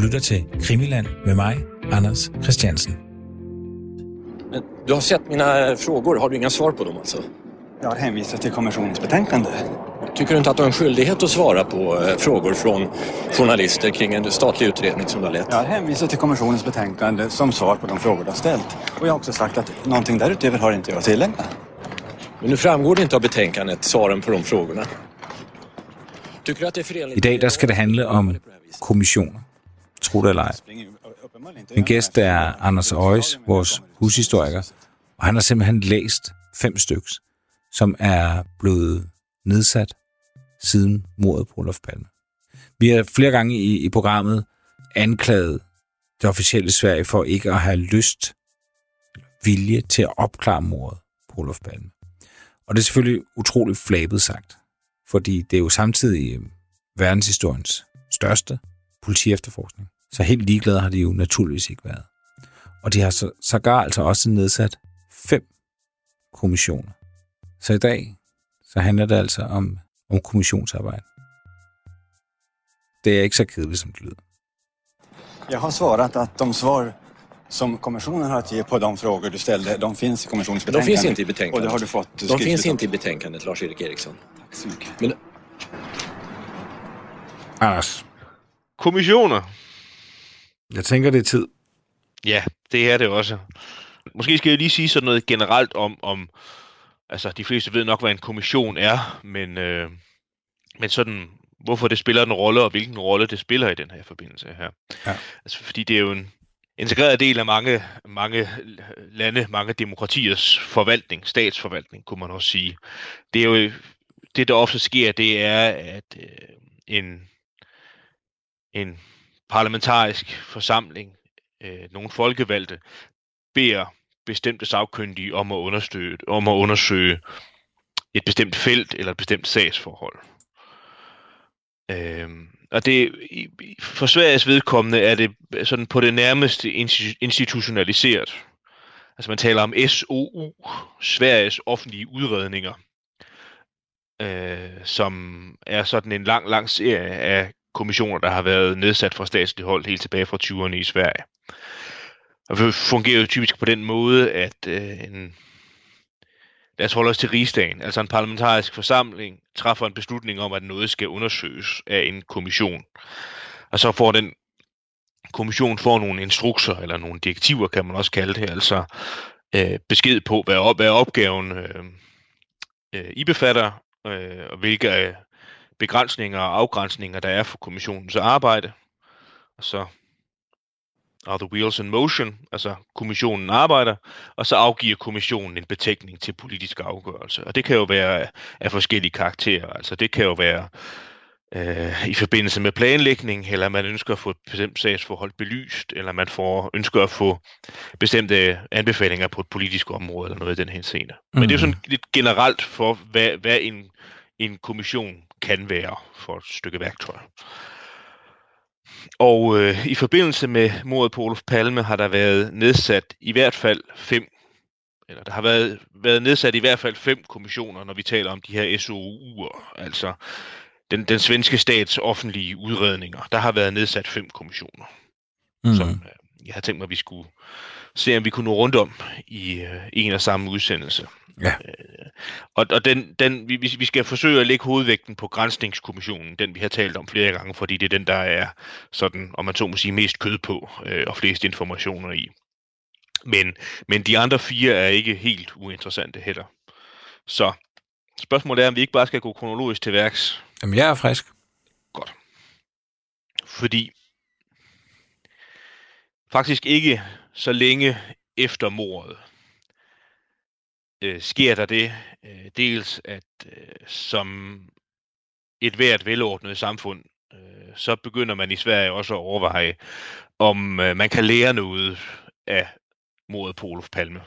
lytter til Krimiland med mig, Anders Christiansen. Men du har sett mina frågor. Har du inga svar på dem alltså? Jag har hänvisat till kommissionens betänkande. Tycker du inte att du har en skyldighet att svara på eh, frågor från journalister kring en statlig utredning som du har lett? Jag har hänvisat till kommissionens betänkande som svar på de frågor du har ställt. Och jag har också sagt att någonting därutöver har inte jag att tillägga. Men nu framgår det inte av betänkandet svaren på de frågorna. Tycker du att det är förenligt... I dag der skal det handle om kommissioner. Tro det eller ej. Min gæst er Anders Øjes, vores hushistoriker, og han har simpelthen læst fem styks, som er blevet nedsat siden mordet på Olof Palme. Vi har flere gange i, i programmet anklaget det officielle Sverige for ikke at have lyst, vilje til at opklare mordet på Olof Palme. Og det er selvfølgelig utroligt flabet sagt, fordi det er jo samtidig øh, verdenshistoriens største politiefterforskning. Så helt ligeglade har de jo naturligvis ikke været. Og de har så, sågar altså også nedsat fem kommissioner. Så i dag, så handler det altså om, om kommissionsarbejde. Det er ikke så kedeligt, som det lyder. Jag har svarat att de svar som kommissionen har att ge på de frågor du ställde, de finns i kommissionens Men de betänkande. finns inte i betänkandet. Och det har du fått De finns inte i betänkandet, Lars-Erik Eriksson. Tack så mycket. Men Anders, Kommissioner. jeg tænker, det er tid. Ja, det er det også. Måske skal jeg lige sige sådan noget generelt om, om altså de fleste ved nok, hvad en kommission er, men, øh, men sådan, hvorfor det spiller en rolle, og hvilken rolle det spiller i den her forbindelse her. Ja. Altså, fordi det er jo en integreret del af mange, mange lande, mange demokratiers forvaltning, statsforvaltning, kunne man også sige. Det er jo, det der ofte sker, det er, at øh, en, en parlamentarisk forsamling, øh, nogle folkevalgte, beder bestemte sagkyndige om at, understøtte, om at undersøge et bestemt felt eller et bestemt sagsforhold. Øh, og det, i- for Sveriges vedkommende er det sådan på det nærmeste institutionaliseret. Altså man taler om SOU, Sveriges offentlige udredninger, øh, som er sådan en lang, lang serie af kommissioner, der har været nedsat fra statsligt hold helt tilbage fra 20'erne i Sverige. Og det fungerer jo typisk på den måde, at øh, en, lad os holde os til rigsdagen, altså en parlamentarisk forsamling, træffer en beslutning om, at noget skal undersøges af en kommission. Og så får den kommission får nogle instrukser, eller nogle direktiver, kan man også kalde det, altså øh, besked på, hvad, op, hvad opgaven øh, øh, I befatter, øh, og hvilke øh, begrænsninger og afgrænsninger der er for kommissionens arbejde. Og så are the wheels in motion, altså kommissionen arbejder, og så afgiver kommissionen en betænkning til politisk afgørelse. Og det kan jo være af forskellige karakterer. Altså det kan jo være øh, i forbindelse med planlægning, eller man ønsker at få et bestemt sagsforhold belyst, eller man får, ønsker at få bestemte anbefalinger på et politisk område, eller noget i den her scene. Men det er jo sådan lidt generelt for, hvad, hvad en, en kommission kan være for et stykke værktøj. Og øh, i forbindelse med mordet på Olof Palme har der været nedsat i hvert fald fem, eller der har været, været nedsat i hvert fald fem kommissioner, når vi taler om de her SOU'er, altså den, den svenske stats offentlige udredninger. Der har været nedsat fem kommissioner, mm. som øh, jeg har tænkt mig, at vi skulle se, om vi kunne nå rundt om i øh, en og samme udsendelse. Ja. Øh, og og den, den, vi, vi skal forsøge at lægge hovedvægten på grænsningskommissionen, den vi har talt om flere gange, fordi det er den, der er sådan, om man så må sige, mest kød på øh, og flest informationer i. Men, men de andre fire er ikke helt uinteressante heller. Så spørgsmålet er, om vi ikke bare skal gå kronologisk til værks. Jamen, jeg er frisk. Godt. Fordi faktisk ikke så længe efter mordet øh, sker der det øh, dels, at øh, som et hvert velordnet samfund, øh, så begynder man i Sverige også at overveje, om øh, man kan lære noget af mordet på Olof Palme.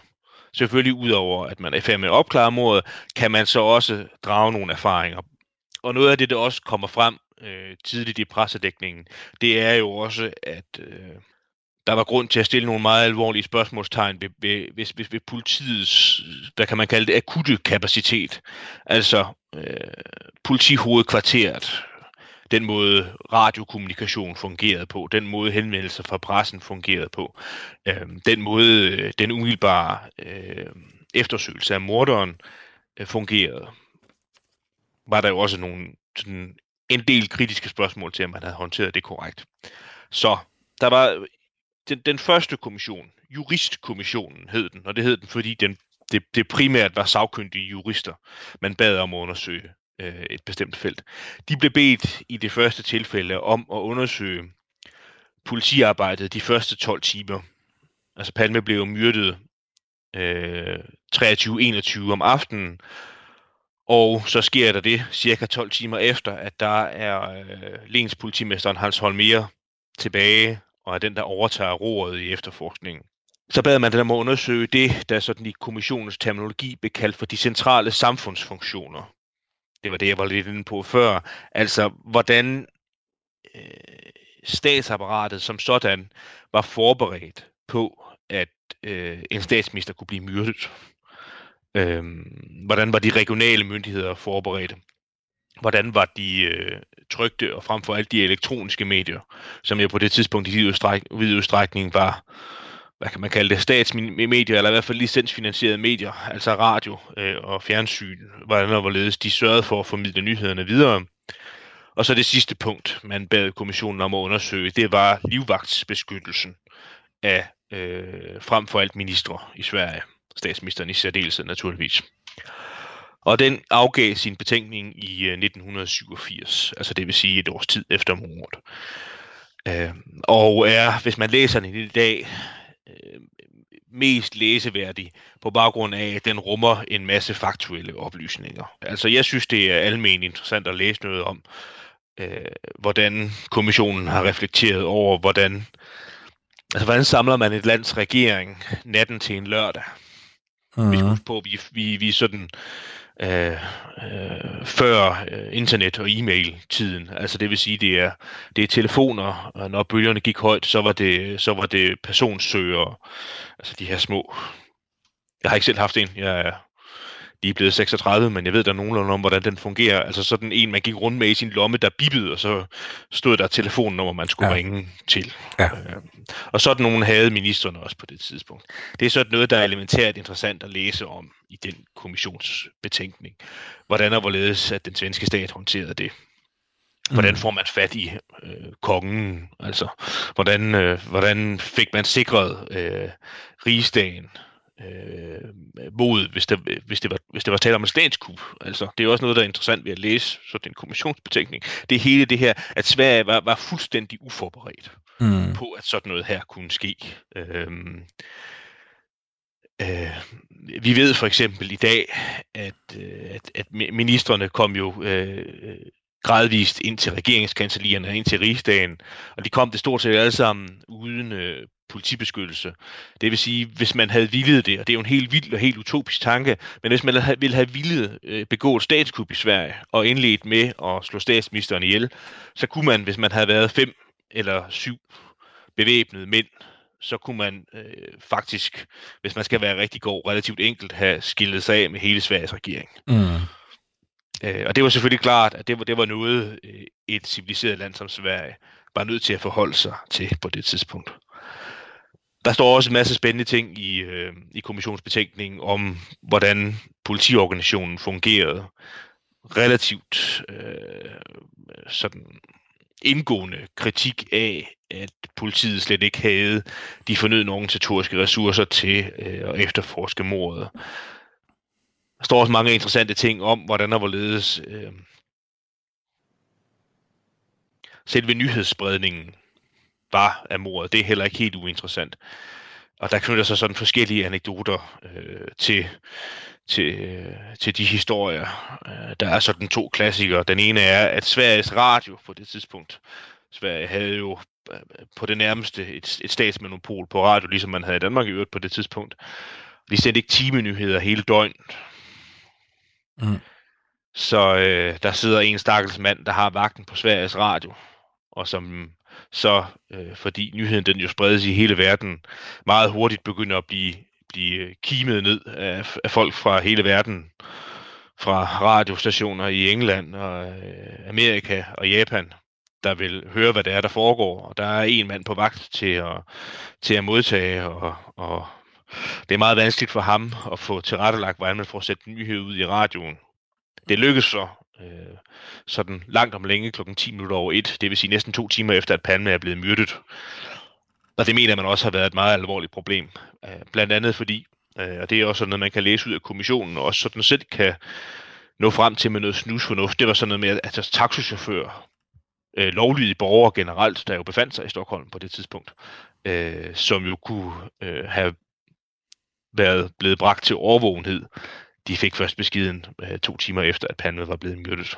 Selvfølgelig udover, at man er i færd med at opklare mordet, kan man så også drage nogle erfaringer. Og noget af det, der også kommer frem øh, tidligt i pressedækningen, det er jo også, at øh, der var grund til at stille nogle meget alvorlige spørgsmålstegn ved, ved, ved, ved, ved politiets, hvad kan man kalde det, akutte kapacitet. Altså øh, politihovedkvarteret, den måde radiokommunikation fungerede på, den måde henvendelser fra pressen fungerede på, øh, den måde øh, den umiddelbare øh, eftersøgelse af morderen øh, fungerede, var der jo også nogle sådan, en del kritiske spørgsmål til, om man havde håndteret det korrekt. Så der var den, den første kommission, juristkommissionen hed den, og det hed den, fordi den, det, det primært var sagkyndige jurister, man bad om at undersøge øh, et bestemt felt. De blev bedt i det første tilfælde om at undersøge politiarbejdet de første 12 timer. Altså Palme blev myrdet øh, 23-21 om aftenen, og så sker der det cirka 12 timer efter, at der er øh, Lens politimesteren Hans Holmer tilbage, og er den, der overtager roret i efterforskningen. Så bad man den om at undersøge det, der sådan i kommissionens terminologi blev kaldt for de centrale samfundsfunktioner. Det var det, jeg var lidt inde på før. Altså, hvordan øh, statsapparatet som sådan var forberedt på, at øh, en statsminister kunne blive myrdet. Øh, hvordan var de regionale myndigheder forberedte? Hvordan var de øh, trygte og frem for alt de elektroniske medier, som jeg på det tidspunkt i vid udstrækning var, hvad kan man kalde det, statsmedier, eller i hvert fald licensfinansierede medier, altså radio øh, og fjernsyn, hvordan og hvorledes de sørgede for at formidle nyhederne videre. Og så det sidste punkt, man bad kommissionen om at undersøge, det var livvagtsbeskyttelsen af øh, frem for alt ministre i Sverige. Statsministeren i særdeleshed naturligvis. Og den afgav sin betænkning i 1987, øh, altså det vil sige et års tid efter mordet. Øh, og er, hvis man læser den i dag, øh, mest læseværdig på baggrund af, at den rummer en masse faktuelle oplysninger. Altså jeg synes, det er almen interessant at læse noget om, øh, hvordan kommissionen har reflekteret over, hvordan, altså, hvordan samler man et lands regering natten til en lørdag. Uh-huh. Vi skal huske på, at vi, vi, vi sådan øh, øh, før øh, internet og e-mail-tiden. Altså det vil sige, det er det er telefoner, og når bølgerne gik højt, så var det så var det personsøger, altså de her små. Jeg har ikke selv haft en. Jeg er lige blevet 36, men jeg ved der nogenlunde om, hvordan den fungerer. Altså sådan en, man gik rundt med i sin lomme, der bippede, og så stod der telefonnummer, man skulle ja. ringe til. Ja. Øh, og sådan nogen havde ministerne også på det tidspunkt. Det er sådan noget, der er elementært interessant at læse om i den kommissionsbetænkning. Hvordan og hvorledes, at den svenske stat håndterede det. Hvordan mm. får man fat i øh, kongen? Altså, hvordan, øh, hvordan fik man sikret øh, rigsdagen? Øh, mod, hvis, der, hvis, det var, hvis det var tale om en statskup. Altså, det er også noget, der er interessant ved at læse sådan en kommissionsbetænkning. Det er hele det her, at Sverige var, var fuldstændig uforberedt mm. på, at sådan noget her kunne ske. Øh, øh, vi ved for eksempel i dag, at, øh, at, at ministerne kom jo øh, gradvist ind til regeringskancelierne, ind til rigsdagen, og de kom det stort set alle sammen uden øh, politibeskyttelse. Det vil sige, hvis man havde villet det, og det er jo en helt vild og helt utopisk tanke, men hvis man ville have villet øh, begå et statskup i Sverige og indledt med at slå statsministeren ihjel, så kunne man, hvis man havde været fem eller syv bevæbnede mænd, så kunne man øh, faktisk, hvis man skal være rigtig god, relativt enkelt have skillet sig af med hele Sveriges regering. Mm. Øh, og det var selvfølgelig klart, at det var, det var noget, øh, et civiliseret land som Sverige var nødt til at forholde sig til på det tidspunkt. Der står også en masse spændende ting i, øh, i kommissionsbetænkningen om, hvordan politiorganisationen fungerede. Relativt øh, sådan indgående kritik af, at politiet slet ikke havde de fornødne organisatoriske ressourcer til øh, at efterforske mordet. Der står også mange interessante ting om, hvordan og hvorledes øh, selve nyhedsspredningen var af mordet. Det er heller ikke helt uinteressant. Og der knytter sig sådan forskellige anekdoter øh, til, til, øh, til de historier. Øh, der er sådan to klassikere. Den ene er, at Sveriges Radio på det tidspunkt, Sverige havde jo øh, på det nærmeste et, et statsmonopol på radio, ligesom man havde i Danmark i øvrigt på det tidspunkt. De sendte ikke timenyheder hele døgnet. Mm. Så øh, der sidder en stakkels mand, der har vagten på Sveriges Radio, og som så, øh, fordi nyheden den jo spredes i hele verden, meget hurtigt begynder at blive, blive kimet ned af, af folk fra hele verden, fra radiostationer i England og øh, Amerika og Japan. der vil høre, hvad det er, der foregår. Og der er en mand på vagt til at, til at modtage, og, og det er meget vanskeligt for ham at få tilrettelagt, hvordan man får sat nyhed ud i radioen. Det lykkes så øh, sådan langt om længe klokken 10 minutter over 1, det vil sige næsten to timer efter, at Palme er blevet myrdet. Og det mener man også har været et meget alvorligt problem. Øh, blandt andet fordi, øh, og det er også noget, man kan læse ud af kommissionen, og også sådan selv kan nå frem til med noget snusfornuft. Det var sådan noget med, at altså, taxichauffører, øh, lovlydige borgere generelt, der jo befandt sig i Stockholm på det tidspunkt, øh, som jo kunne øh, have været blevet bragt til overvågenhed, de fik først beskeden øh, to timer efter, at Palme var blevet myrdet.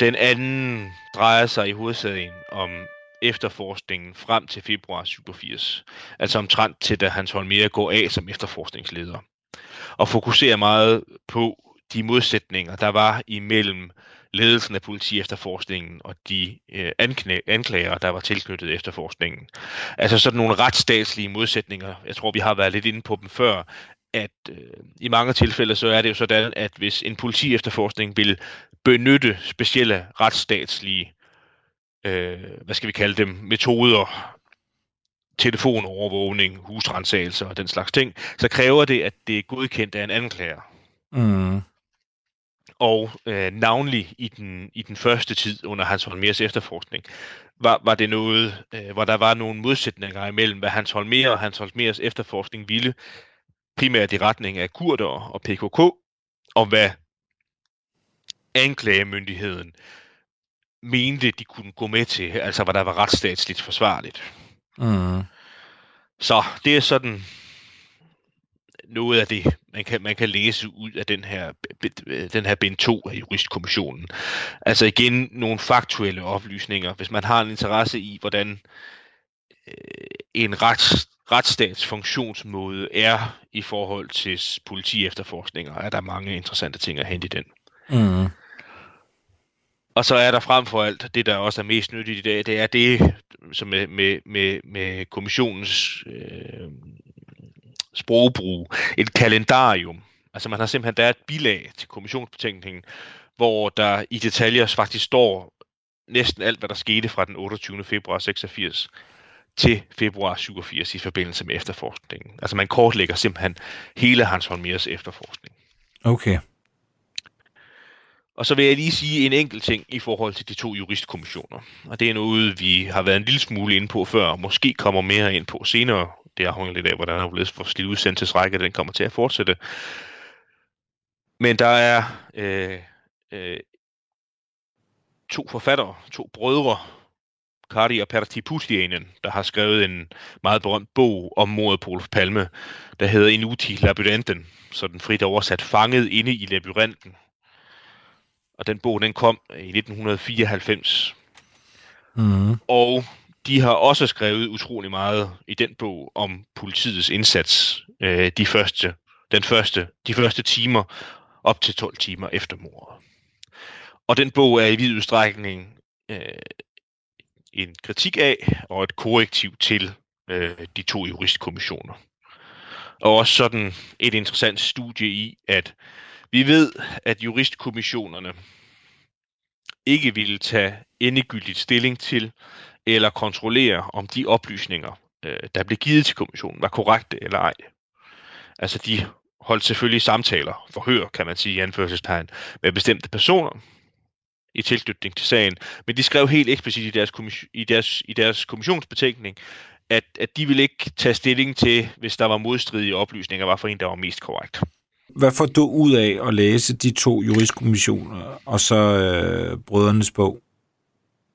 Den anden drejer sig i hovedsagen om efterforskningen frem til februar 87, altså omtrent til da Hans Holmere går af som efterforskningsleder, og fokuserer meget på de modsætninger, der var imellem ledelsen af politi efterforskningen og de øh, anklager, der var tilknyttet efterforskningen. Altså sådan nogle retsstatslige modsætninger. Jeg tror, vi har været lidt inde på dem før, at øh, i mange tilfælde så er det jo sådan, at hvis en politi efterforskning vil benytte specielle retsstatslige, øh, hvad skal vi kalde dem, metoder, telefonovervågning, husrensagelser og den slags ting, så kræver det, at det er godkendt af en anklager. Mm og øh, navnlig i den, i den første tid under Hans Holmers efterforskning, var, var det noget, øh, hvor der var nogle modsætninger imellem, hvad Hans Holmer og Hans Holmers efterforskning ville, primært i retning af kurder og PKK, og hvad anklagemyndigheden mente, de kunne gå med til, altså hvad der var retsstatsligt forsvarligt. Mm. Så det er sådan noget af det, man kan, man kan læse ud af den her, den her bind 2 af juristkommissionen. Altså igen nogle faktuelle oplysninger, hvis man har en interesse i, hvordan øh, en rets, retsstats funktionsmåde er i forhold til politi efterforskninger, er der mange interessante ting at hente i den. Mm. Og så er der frem for alt, det der også er mest nyttigt i dag, det er det, som med, med, med, med kommissionens øh, sprogbrug, et kalendarium. Altså man har simpelthen, der er et bilag til kommissionsbetænkningen, hvor der i detaljer faktisk står næsten alt, hvad der skete fra den 28. februar 86 til februar 87 i forbindelse med efterforskningen. Altså man kortlægger simpelthen hele Hans Holmers efterforskning. Okay. Og så vil jeg lige sige en enkelt ting i forhold til de to juristkommissioner. Og det er noget, vi har været en lille smule inde på før, og måske kommer mere ind på senere det afhænger lidt af, hvordan der er for udsendelsesrække, den kommer til at fortsætte. Men der er øh, øh, to forfattere, to brødre, Kari og Pertti Pustianen, der har skrevet en meget berømt bog om mordet på Olof Palme, der hedder Inuti Labyrinten, så den frit oversat Fanget inde i labyrinten. Og den bog, den kom i 1994. Mm. Og de har også skrevet utrolig meget i den bog om politiets indsats øh, de første, den første, de første timer op til 12 timer efter mordet. Og den bog er i vid udstrækning øh, en kritik af og et korrektiv til øh, de to juristkommissioner. Og også sådan et interessant studie i, at vi ved, at juristkommissionerne ikke ville tage endegyldigt stilling til, eller kontrollere, om de oplysninger, øh, der blev givet til kommissionen, var korrekte eller ej. Altså de holdt selvfølgelig samtaler, forhør, kan man sige i anførselstegn, med bestemte personer i tilknytning til sagen, men de skrev helt eksplicit i deres, i deres, i deres kommissionsbetænkning, at, at de ville ikke tage stilling til, hvis der var modstridige oplysninger, hvad for en, der var mest korrekt. Hvad får du ud af at læse de to juristkommissioner og så øh, brødrenes bog?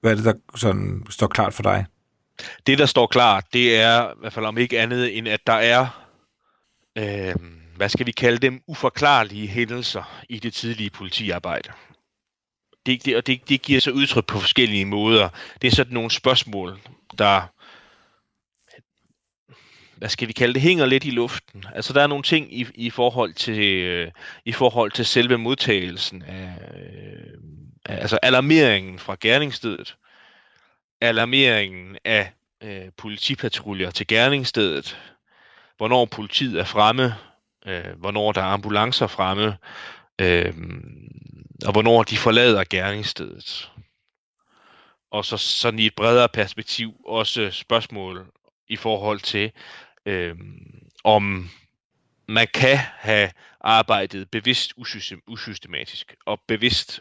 Hvad er det, der sådan står klart for dig? Det, der står klart, det er i hvert fald om ikke andet, end at der er, øh, hvad skal vi kalde dem, uforklarlige hændelser i det tidlige politiarbejde. Det, det, og det, det giver sig udtryk på forskellige måder. Det er sådan nogle spørgsmål, der hvad skal vi kalde det, hænger lidt i luften. Altså der er nogle ting i, i forhold til øh, i forhold til selve modtagelsen af, øh, altså alarmeringen fra gerningsstedet, alarmeringen af øh, politipatruljer til gerningsstedet, hvornår politiet er fremme, øh, hvornår der er ambulancer fremme, øh, og hvornår de forlader gerningsstedet. Og så sådan i et bredere perspektiv også spørgsmål i forhold til, øh, om man kan have arbejdet bevidst usystematisk og bevidst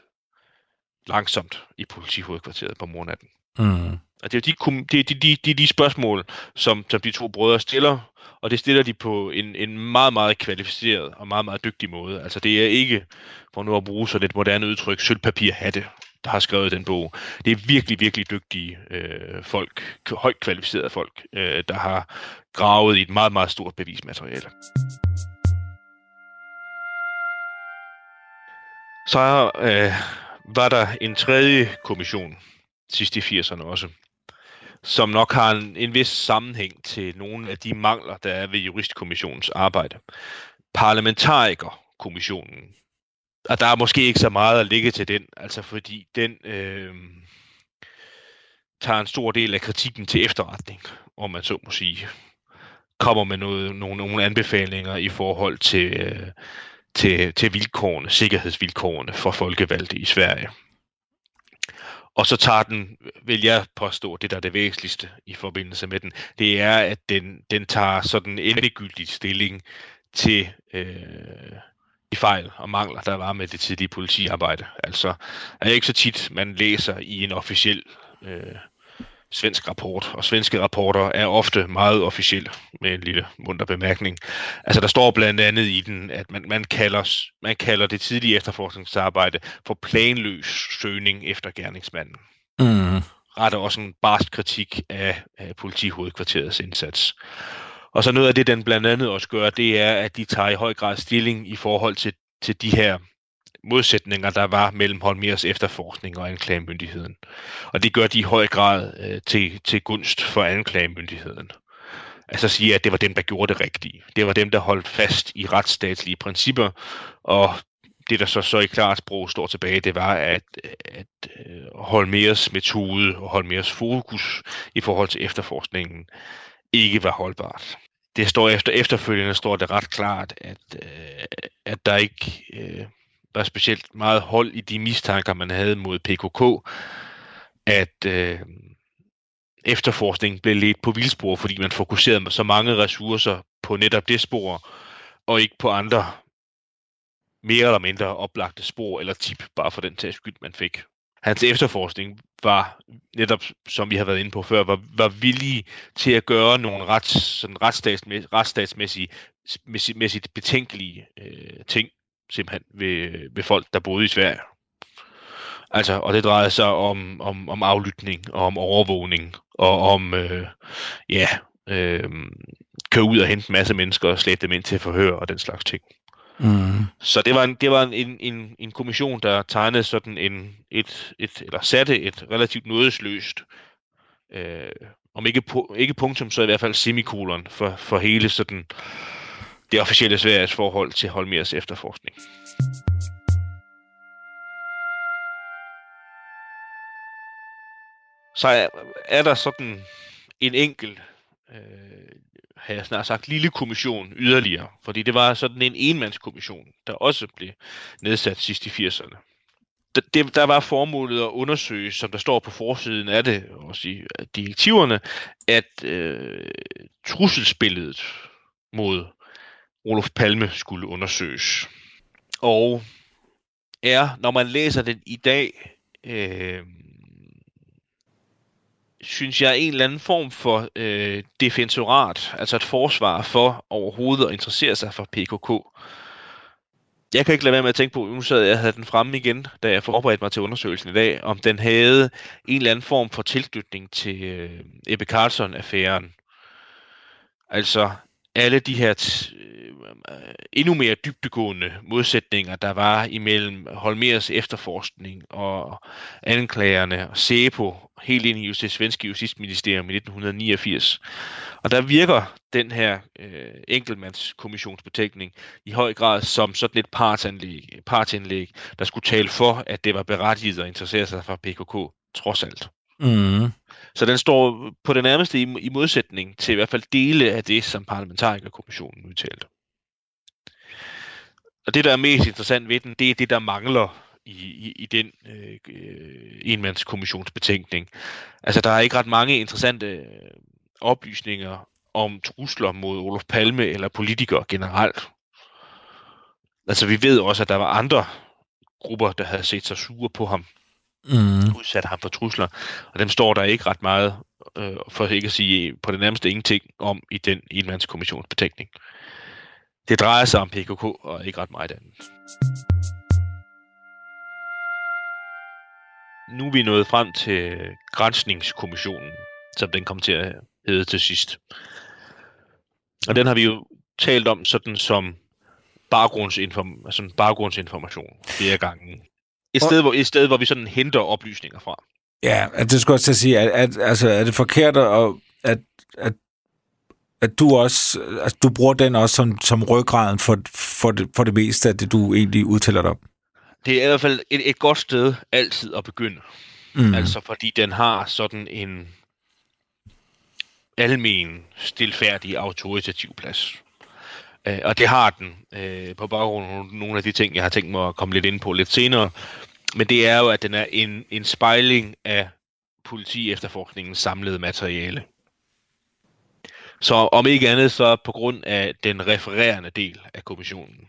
langsomt i politihovedkvarteret på mornatten. Mm. Og det er de, de, de, de, de, de spørgsmål, som, som de to brødre stiller, og det stiller de på en, en meget, meget kvalificeret og meget, meget dygtig måde. Altså det er ikke, for nu at bruge sådan et moderne udtryk, sølvpapir hatte, der har skrevet den bog. Det er virkelig, virkelig dygtige øh, folk, højt kvalificerede folk, øh, der har gravet i et meget, meget stort bevismateriale. Så øh, var der en tredje kommission, sidst i 80'erne også, som nok har en, en vis sammenhæng til nogle af de mangler, der er ved juristkommissionens arbejde. Parlamentarikerkommissionen. Og der er måske ikke så meget at ligge til den, altså fordi den øh, tager en stor del af kritikken til efterretning, om man så må sige. Kommer med noget, nogle, nogle anbefalinger i forhold til, øh, til, til vilkårene, sikkerhedsvilkårene for folkevalgte i Sverige. Og så tager den, vil jeg påstå, det der er det væsentligste i forbindelse med den, det er, at den, den tager sådan endegyldig stilling til øh, de fejl og mangler, der var med det tidlige politiarbejde. Altså, er ikke så tit, man læser i en officiel øh, svensk rapport, og svenske rapporter er ofte meget officielle, med en lille munter bemærkning. Altså der står blandt andet i den, at man, man, kalder, man kalder det tidlige efterforskningsarbejde for planløs søgning efter gerningsmanden. Mm. Retter også en barsk kritik af, af politihovedkvarterets indsats. Og så noget af det, den blandt andet også gør, det er, at de tager i høj grad stilling i forhold til, til de her modsætninger, der var mellem Holmers efterforskning og anklagemyndigheden. Og det gør de i høj grad øh, til, til gunst for anklagemyndigheden. Altså sige, at det var dem, der gjorde det rigtige. Det var dem, der holdt fast i retsstatslige principper, og det, der så, så i klart sprog står tilbage, det var, at, at øh, Holmers metode og Holmers fokus i forhold til efterforskningen ikke var holdbart. Det står efter efterfølgende står det ret klart, at, øh, at der ikke øh, var specielt meget hold i de mistanker, man havde mod PKK, at øh, efterforskningen blev ledt på vildspor, fordi man fokuserede så mange ressourcer på netop det spor, og ikke på andre mere eller mindre oplagte spor eller tip, bare for den tages skyld, man fik. Hans efterforskning var netop, som vi har været inde på før, var, var villige til at gøre nogle rets, sådan retsstatsmæssige, retsstatsmæssigt betænkelige øh, ting, simpelthen ved, ved folk, der boede i Sverige. Altså, og det drejede sig om, om, om aflytning, og om overvågning, og om, øh, ja, øh, køre ud og hente en masse mennesker og slæbe dem ind til forhør og den slags ting. Mm. Så det var en, det var en, en, en kommission, der tegnede sådan en, et, et, eller satte et relativt nådesløst, øh, om ikke, ikke punktum, så i hvert fald semikolon for, for hele sådan det officielle Sveriges forhold til Holmers efterforskning. Så er, er der sådan en enkelt, øh, har jeg snart sagt, lille kommission yderligere, fordi det var sådan en enmandskommission, der også blev nedsat sidst i 80'erne. Det, der var formålet at undersøge, som der står på forsiden af det, også i øh, direktiverne, at øh, trusselsbilledet mod Olof Palme skulle undersøges. Og er, når man læser den i dag, øh, synes jeg, en eller anden form for øh, defensorat, altså et forsvar for overhovedet at interessere sig for PKK. Jeg kan ikke lade være med at tænke på, nu sad jeg havde den fremme igen, da jeg forberedte mig til undersøgelsen i dag, om den havde en eller anden form for tilknytning til øh, Ebbe Carlson-affæren. Altså, alle de her t- endnu mere dybdegående modsætninger, der var imellem Holmers efterforskning og anklagerne og SEPO helt ind i det svenske justitsministerium i 1989. Og der virker den her øh, enkeltmandskommissionsbetænkning i høj grad som sådan et partsindlæg, partsindlæg, der skulle tale for, at det var berettiget at interessere sig for PKK, trods alt. Mm. Så den står på det nærmeste i, i modsætning til i hvert fald dele af det, som parlamentarikerkommissionen udtalte. Og det, der er mest interessant ved den, det er det, der mangler i, i, i den øh, enmandskommissionsbetænkning. Altså, der er ikke ret mange interessante øh, oplysninger om trusler mod Olof Palme eller politikere generelt. Altså, vi ved også, at der var andre grupper, der havde set sig sure på ham, mm. udsat ham for trusler, og dem står der ikke ret meget, øh, for ikke at sige på det nærmeste ingenting om i den enmandskommissionsbetænkning. Det drejer sig om PKK og ikke ret meget andet. Nu er vi nået frem til Grænsningskommissionen, som den kom til at hedde til sidst. Og den har vi jo talt om sådan som baggrundsinform altså baggrundsinformation flere gange. Et sted, hvor, et sted, hvor vi sådan henter oplysninger fra. Ja, det skulle også til at sige, at, at altså, er det forkert, at, at, at, at du også, altså, du bruger den også som, som ryggraden for, for, det, for det meste af det, du egentlig udtaler dig om? Det er i hvert fald et, et godt sted altid at begynde. Mm. Altså fordi den har sådan en almen, stilfærdig, autoritativ plads. Øh, og det har den øh, på baggrund af nogle af de ting, jeg har tænkt mig at komme lidt ind på lidt senere. Men det er jo, at den er en, en spejling af politi efterforskningens samlede materiale. Så om ikke andet, så på grund af den refererende del af kommissionen.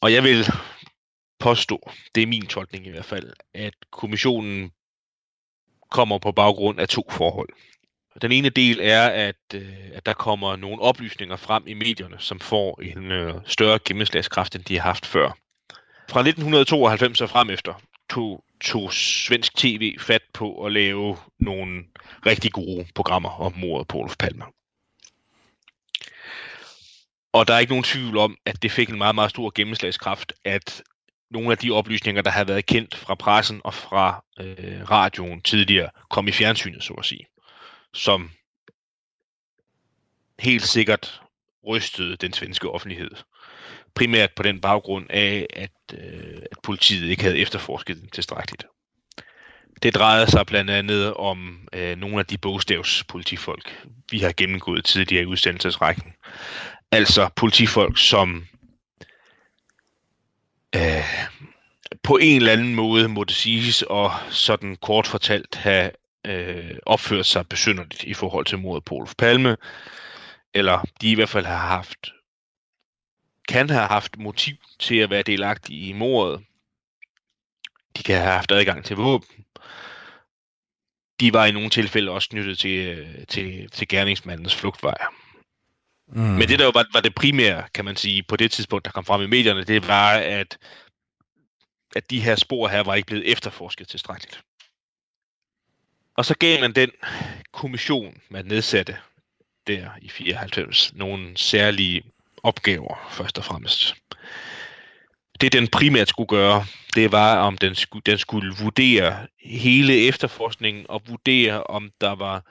Og jeg vil påstå, det er min tolkning i hvert fald, at kommissionen kommer på baggrund af to forhold. Den ene del er, at, øh, at der kommer nogle oplysninger frem i medierne, som får en øh, større gennemslagskraft, end de har haft før. Fra 1992 og frem efter tog, tog svensk tv fat på at lave nogle rigtig gode programmer om mordet på Olof Palme. Og der er ikke nogen tvivl om, at det fik en meget, meget stor gennemslagskraft, at nogle af de oplysninger, der havde været kendt fra pressen og fra øh, radioen tidligere, kom i fjernsynet, så at sige som helt sikkert rystede den svenske offentlighed. Primært på den baggrund af, at, øh, at politiet ikke havde efterforsket den tilstrækkeligt. Det drejede sig blandt andet om øh, nogle af de bogstavspolitifolk, vi har gennemgået tidligere i udsendelsesrækken. Altså politifolk, som øh, på en eller anden måde måtte siges og sådan kort fortalt have øh, opført sig besynderligt i forhold til mordet på Olof Palme, eller de i hvert fald har haft, kan have haft motiv til at være delagtige i mordet. De kan have haft adgang til våben. De var i nogle tilfælde også knyttet til, til, til gerningsmandens flugtvej. Mm. Men det der jo var, var det primære, kan man sige, på det tidspunkt, der kom frem i medierne, det var, at, at de her spor her var ikke blevet efterforsket tilstrækkeligt. Og så gav man den kommission, man nedsatte der i 94, nogle særlige opgaver, først og fremmest. Det den primært skulle gøre, det var, om den skulle, den skulle vurdere hele efterforskningen og vurdere, om der var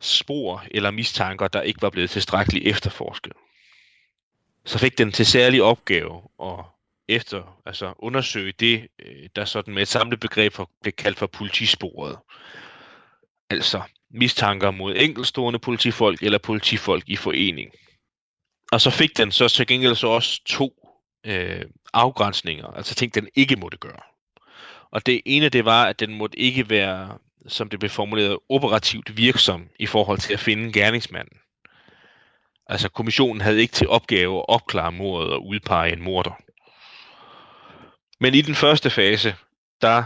spor eller mistanker, der ikke var blevet tilstrækkeligt efterforsket. Så fik den til særlig opgave at efter, altså undersøge det, øh, der sådan med et samlet begreb blev kaldt for politisporet altså mistanker mod enkeltstående politifolk eller politifolk i forening. Og så fik den så til gengæld så også to øh, afgrænsninger, altså ting, den ikke måtte gøre. Og det ene, det var, at den måtte ikke være, som det blev formuleret, operativt virksom i forhold til at finde gerningsmanden. Altså kommissionen havde ikke til opgave at opklare mordet og udpege en morder. Men i den første fase, der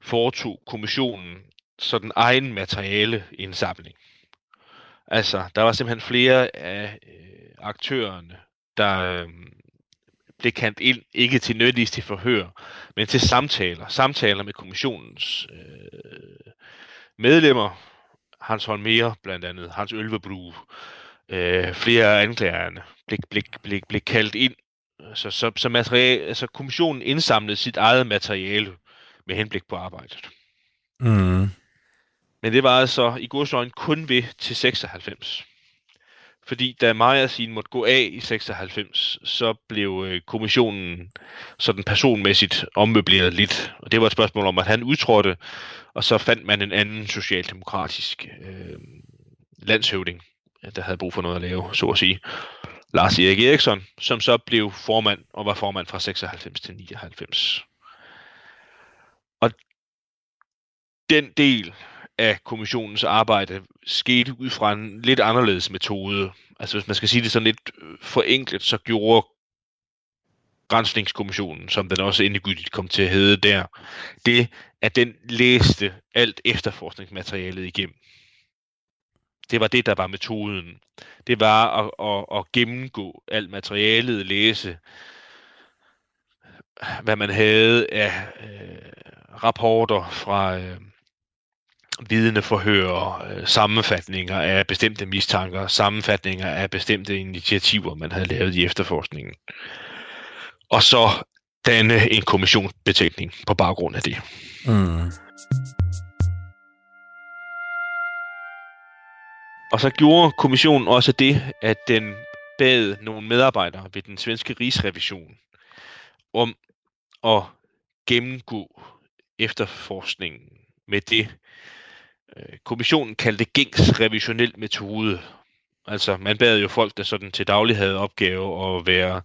foretog kommissionen sådan egen materiale indsamling. Altså, der var simpelthen flere af øh, aktørerne, der øh, blev kendt ind, ikke til nødvendigvis til forhør, men til samtaler. Samtaler med kommissionens øh, medlemmer, Hans Holmer blandt andet, Hans Ølvebru, øh, flere af anklagerne blev, blev, blev, blev kaldt ind. Så, så, så materiale, altså kommissionen indsamlede sit eget materiale med henblik på arbejdet. Mm. Men det var altså i godsøjne kun ved til 96. Fordi da Majersin måtte gå af i 96, så blev øh, kommissionen sådan personmæssigt ommøbleret lidt. Og det var et spørgsmål om, at han udtrådte, og så fandt man en anden socialdemokratisk øh, landshøvding, der havde brug for noget at lave, så at sige. Lars Erik Eriksson, som så blev formand og var formand fra 96 til 99. Og den del af kommissionens arbejde skete ud fra en lidt anderledes metode. Altså hvis man skal sige det sådan lidt øh, forenklet, så gjorde Grænsningskommissionen, som den også endegyldigt kom til at hedde der, det, at den læste alt efterforskningsmaterialet igennem. Det var det, der var metoden. Det var at, at, at gennemgå alt materialet, læse, hvad man havde af øh, rapporter fra øh, vidneforhør, øh, sammenfatninger af bestemte mistanker, sammenfatninger af bestemte initiativer, man havde lavet i efterforskningen. Og så danne en kommissionsbetænkning på baggrund af det. Mm. Og så gjorde kommissionen også det, at den bad nogle medarbejdere ved den svenske rigsrevision om at gennemgå efterforskningen med det, Øh, kommissionen kaldte gængs revisionel metode. Altså, man bad jo folk, der sådan til daglig havde opgave at være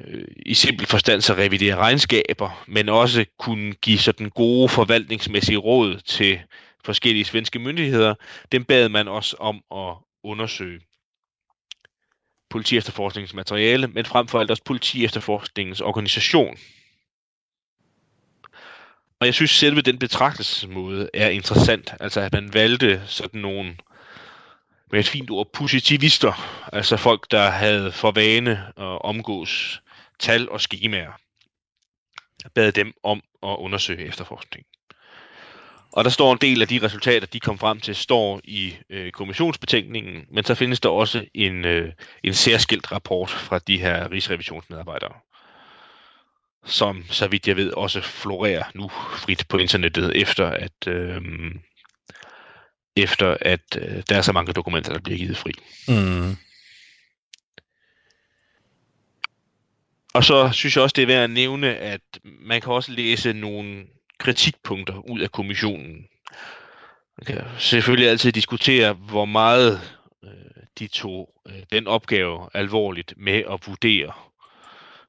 øh, i simpel forstand så revidere regnskaber, men også kunne give sådan gode forvaltningsmæssige råd til forskellige svenske myndigheder, dem bad man også om at undersøge politiefterforskningens materiale, men frem for alt også politi efterforskningens organisation. Og jeg synes selve den betragtelsesmåde er interessant, altså at man valgte sådan nogle med et fint ord, positivister, altså folk, der havde for vane at omgås tal og skemaer. Bad dem om at undersøge efterforskningen. Og der står en del af de resultater, de kom frem til, står i øh, kommissionsbetænkningen, men så findes der også en, øh, en særskilt rapport fra de her rigsrevisionsmedarbejdere, som, så vidt jeg ved, også florerer nu frit på internettet, efter at, øh, efter at øh, der er så mange dokumenter, der bliver givet fri. Mm. Og så synes jeg også, det er værd at nævne, at man kan også læse nogle kritikpunkter ud af kommissionen. Man kan selvfølgelig altid diskutere, hvor meget øh, de tog øh, den opgave alvorligt med at vurdere,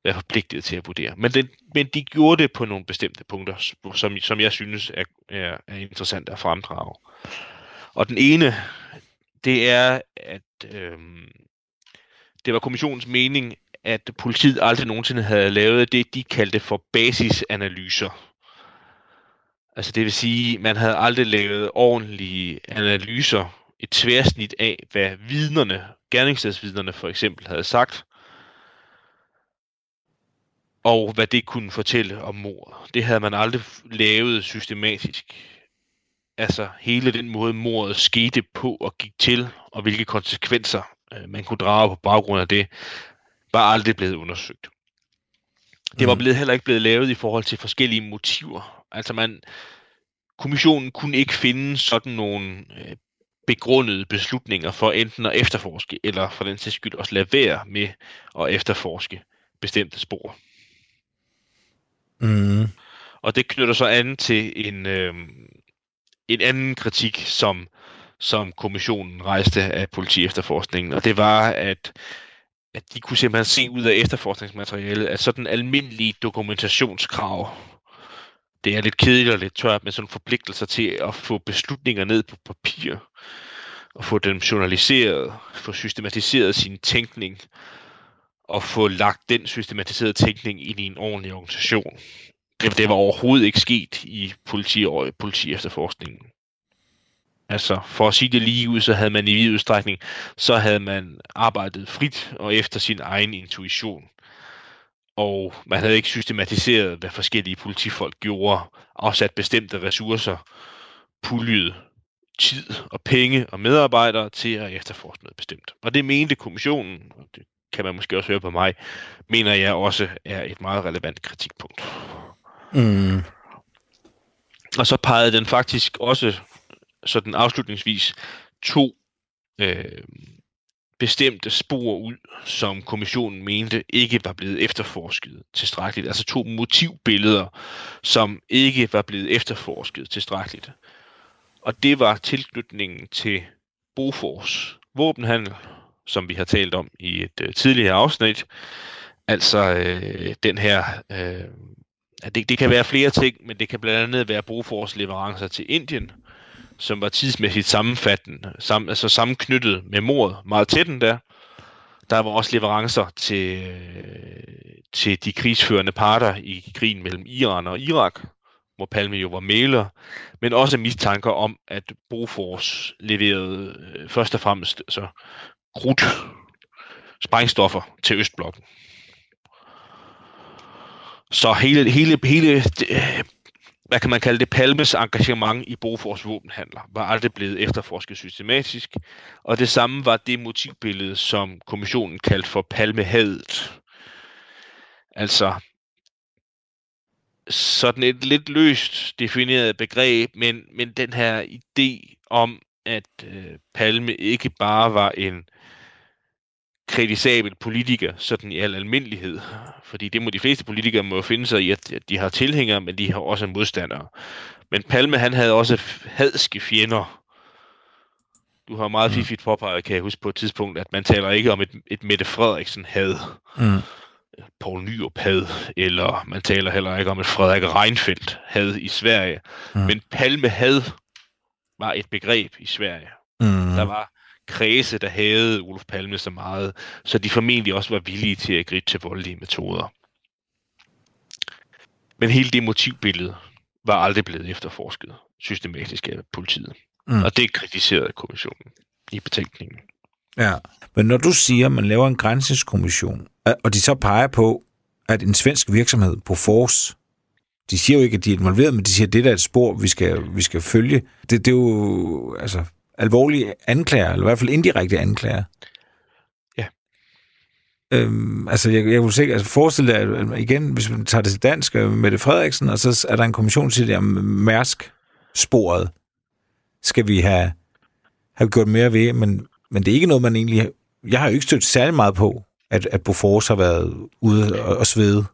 være forpligtet til at vurdere. Men, det, men de gjorde det på nogle bestemte punkter, som, som jeg synes er, er, er interessant at fremdrage. Og den ene, det er, at øh, det var kommissionens mening, at politiet aldrig nogensinde havde lavet det, de kaldte for basisanalyser Altså det vil sige, man havde aldrig lavet ordentlige analyser, et tværsnit af, hvad vidnerne, gerningsstedsvidnerne for eksempel, havde sagt, og hvad det kunne fortælle om mord. Det havde man aldrig lavet systematisk. Altså hele den måde, mordet skete på og gik til, og hvilke konsekvenser øh, man kunne drage på baggrund af det, var aldrig blevet undersøgt. Det var mm. blevet, heller ikke blevet lavet i forhold til forskellige motiver. Altså man, kommissionen kunne ikke finde sådan nogle øh, begrundede beslutninger for enten at efterforske, eller for den sags skyld også lade være med at efterforske bestemte spor. Mm. Og det knytter så an til en, øh, en anden kritik, som, som kommissionen rejste af politi efterforskningen, og det var, at at de kunne simpelthen se ud af efterforskningsmaterialet, at sådan almindelige dokumentationskrav, det er lidt kedeligt og lidt tørt, men sådan forpligtelser til at få beslutninger ned på papir, og få dem journaliseret, få systematiseret sin tænkning, og få lagt den systematiserede tænkning ind i en ordentlig organisation. Det, det var overhovedet ikke sket i politi og politi efterforskningen. Altså, for at sige det lige ud, så havde man i vid udstrækning, så havde man arbejdet frit og efter sin egen intuition. Og man havde ikke systematiseret, hvad forskellige politifolk gjorde, afsat bestemte ressourcer, puljet tid og penge og medarbejdere til at efterforske noget bestemt. Og det mente kommissionen, og det kan man måske også høre på mig, mener jeg også er et meget relevant kritikpunkt. Mm. Og så pegede den faktisk også sådan afslutningsvis to øh, bestemte spor ud, som kommissionen mente ikke var blevet efterforsket tilstrækkeligt. Altså to motivbilleder, som ikke var blevet efterforsket tilstrækkeligt. Og det var tilknytningen til Bofors våbenhandel som vi har talt om i et øh, tidligere afsnit. Altså øh, den her, øh, det, det kan være flere ting, men det kan blandt andet være brugforsleverancer til Indien, som var tidsmæssigt sammenfattende, sam, altså sammenknyttet med mordet, meget tæt der. Der var også leverancer til, øh, til de krigsførende parter i krigen mellem Iran og Irak, hvor Palme jo var mailer, men også mistanker om, at Bofors leverede øh, først og fremmest så krudt, sprængstoffer til Østblokken. Så hele, hele, hele øh, hvad kan man kalde det, Palmes engagement i Bofors våbenhandler var aldrig blevet efterforsket systematisk, og det samme var det motivbillede, som kommissionen kaldte for Palmehadet. Altså, sådan et lidt løst defineret begreb, men, men den her idé om, at øh, Palme ikke bare var en kritisabel politiker, sådan i al almindelighed. Fordi det må de fleste politikere må finde sig i, at de har tilhængere, men de har også modstandere. Men Palme, han havde også hadske fjender. Du har meget mm. fifigt påpeget, kan jeg huske på et tidspunkt, at man taler ikke om et, et Mette Frederiksen had. Mm. Poul Nyrup had, eller man taler heller ikke om et Frederik Reinfeldt had i Sverige. Mm. Men Palme had var et begreb i Sverige. Mm. Der var kredse, der havde Olof Palme så meget, så de formentlig også var villige til at gribe til voldelige metoder. Men hele det motivbillede var aldrig blevet efterforsket systematisk af politiet. Mm. Og det kritiserede kommissionen i betænkningen. Ja, men når du siger, at man laver en grænseskommission, og de så peger på, at en svensk virksomhed på Force, de siger jo ikke, at de er involveret, men de siger, at det der er et spor, vi skal, vi skal følge. Det, det er jo, altså, alvorlige anklager, eller i hvert fald indirekte anklager. Ja. Øhm, altså, jeg, jeg kunne se, altså forestille dig, igen, hvis vi tager det til dansk, øh, Mette Frederiksen, og så er der en kommission, der siger, Mærsk-sporet skal vi have, have gjort mere ved, men, men det er ikke noget, man egentlig... Jeg har jo ikke stødt særlig meget på, at, at Bofors har været ude og, og svede.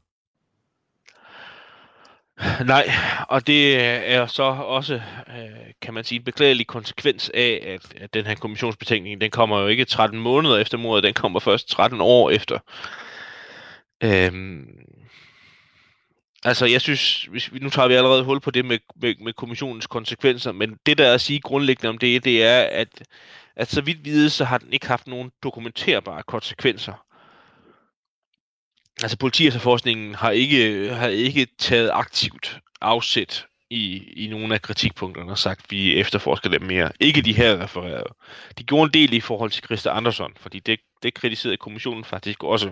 Nej, og det er så også, øh, kan man sige, en beklagelig konsekvens af, at, at den her kommissionsbetænkning, den kommer jo ikke 13 måneder efter mordet, den kommer først 13 år efter. Øhm, altså, jeg synes, hvis, vi, nu tager vi allerede hul på det med, med, med kommissionens konsekvenser, men det der er at sige grundlæggende om det, det er, at, at så vidt vides, så har den ikke haft nogen dokumenterbare konsekvenser altså politiefterforskningen har ikke, har ikke taget aktivt afsæt i, i nogle af kritikpunkterne og sagt, at vi efterforsker dem mere. Ikke de her refererede. De gjorde en del i forhold til Christa Andersson, fordi det, det kritiserede kommissionen faktisk også.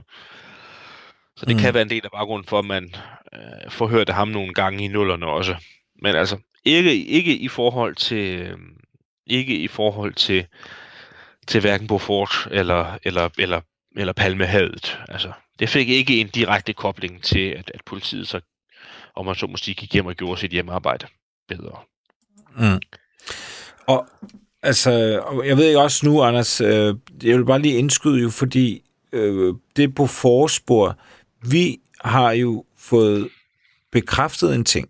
Så det mm. kan være en del af baggrunden for, at man øh, forhørte ham nogle gange i nullerne også. Men altså, ikke, ikke i forhold til, øh, ikke i forhold til, til hverken Beaufort eller, eller, eller, eller Palmehavet. Altså, det fik ikke en direkte kobling til, at, at politiet så, om man så måske gik hjem og gjorde sit hjemmearbejde bedre. Mm. Og altså, jeg ved ikke også nu, Anders, øh, jeg vil bare lige indskyde jo, fordi øh, det på forspor, vi har jo fået bekræftet en ting.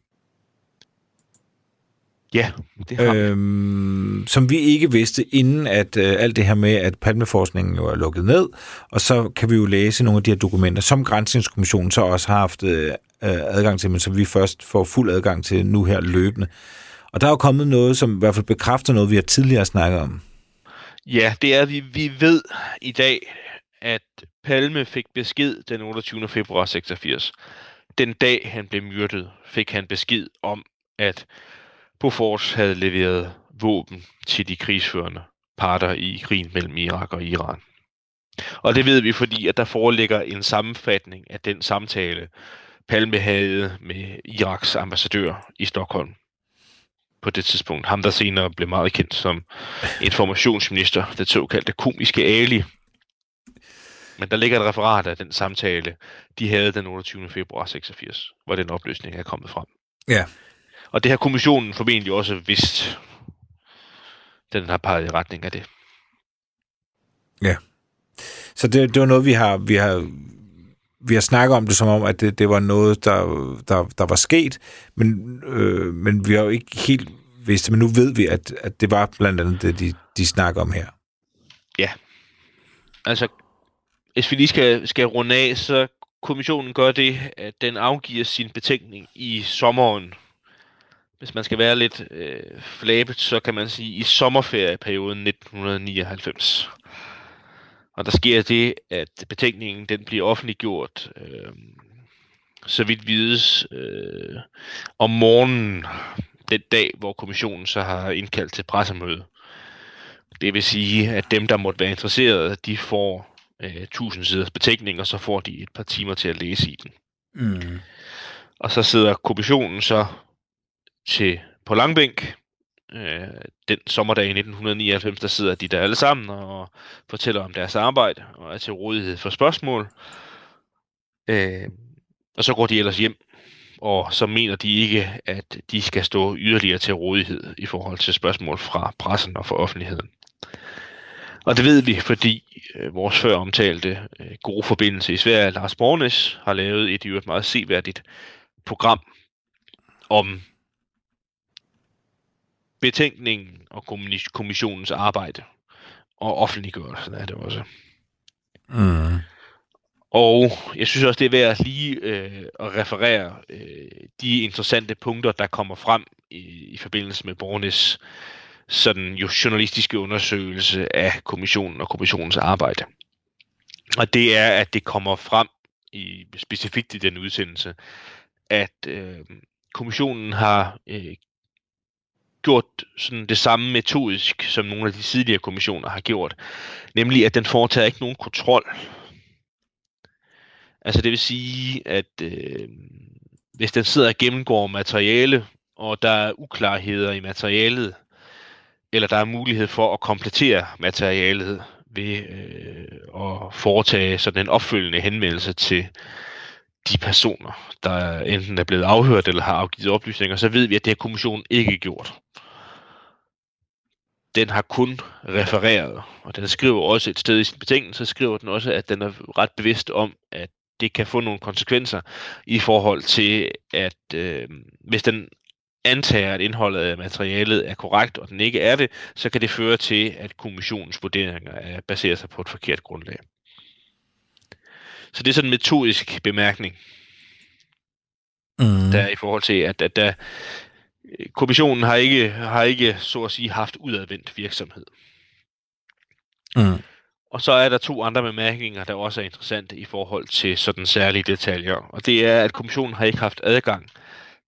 Ja, det har øhm, Som vi ikke vidste, inden at øh, alt det her med, at palmeforskningen jo er lukket ned, og så kan vi jo læse nogle af de her dokumenter, som Grænsningskommissionen så også har haft øh, adgang til, men som vi først får fuld adgang til nu her løbende. Og der er jo kommet noget, som i hvert fald bekræfter noget, vi har tidligere snakket om. Ja, det er, vi, vi ved i dag, at Palme fik besked den 28. februar 86. Den dag, han blev myrdet, fik han besked om, at Bofors havde leveret våben til de krigsførende parter i krigen mellem Irak og Iran. Og det ved vi, fordi at der foreligger en sammenfatning af den samtale, Palme havde med Iraks ambassadør i Stockholm på det tidspunkt. Ham, der senere blev meget kendt som informationsminister, det såkaldte komiske Ali. Men der ligger et referat af den samtale, de havde den 28. februar 86, hvor den opløsning er kommet frem. Ja. Og det har kommissionen formentlig også vidst, den har peget i retning af det. Ja. Så det, det var noget, vi har, vi har, vi har snakket om det som om, at det, det var noget, der, der, der var sket, men, øh, men vi har jo ikke helt vidst det, men nu ved vi, at, at det var blandt andet det, de, de snakker om her. Ja. altså, hvis vi lige skal, skal runde af, så kommissionen gør det, at den afgiver sin betænkning i sommeren. Hvis man skal være lidt øh, flabet, så kan man sige i sommerferieperioden 1999. Og der sker det, at betænkningen den bliver offentliggjort, øh, så vidt vides, øh, om morgenen den dag, hvor kommissionen så har indkaldt til pressemøde. Det vil sige, at dem, der måtte være interesserede, de får øh, 1000 siders betænkning, og så får de et par timer til at læse i den. Mm. Og så sidder kommissionen så til på langbænk øh, den sommerdag i 1999, der sidder de der alle sammen og fortæller om deres arbejde og er til rådighed for spørgsmål. Øh, og så går de ellers hjem, og så mener de ikke, at de skal stå yderligere til rådighed i forhold til spørgsmål fra pressen og fra offentligheden. Og det ved vi, fordi øh, vores før omtalte øh, gode forbindelse i Sverige, Lars Bornes, har lavet et i øvrigt meget seværdigt program om betænkningen og kommissionens arbejde. Og offentliggørelsen er det også. Mm. Og jeg synes også, det er værd lige øh, at referere øh, de interessante punkter, der kommer frem i, i forbindelse med Bornes sådan jo journalistiske undersøgelse af kommissionen og kommissionens arbejde. Og det er, at det kommer frem i specifikt i den udsendelse, at øh, kommissionen har øh, gjort sådan det samme metodisk, som nogle af de tidligere kommissioner har gjort. Nemlig, at den foretager ikke nogen kontrol. Altså det vil sige, at øh, hvis den sidder og gennemgår materiale, og der er uklarheder i materialet, eller der er mulighed for at komplettere materialet ved øh, at foretage sådan en opfølgende henvendelse til de personer, der enten er blevet afhørt eller har afgivet oplysninger, så ved vi, at det har kommissionen ikke gjort den har kun refereret, og den skriver også et sted i sin betingelse, så skriver den også, at den er ret bevidst om, at det kan få nogle konsekvenser i forhold til, at øh, hvis den antager, at indholdet af materialet er korrekt, og den ikke er det, så kan det føre til, at kommissionens vurderinger er baseret sig på et forkert grundlag. Så det er sådan en metodisk bemærkning, mm. der er i forhold til, at, at der, kommissionen har ikke, har ikke, så at sige, haft udadvendt virksomhed. Mm. Og så er der to andre bemærkninger, der også er interessante i forhold til sådan særlige detaljer. Og det er, at kommissionen har ikke haft adgang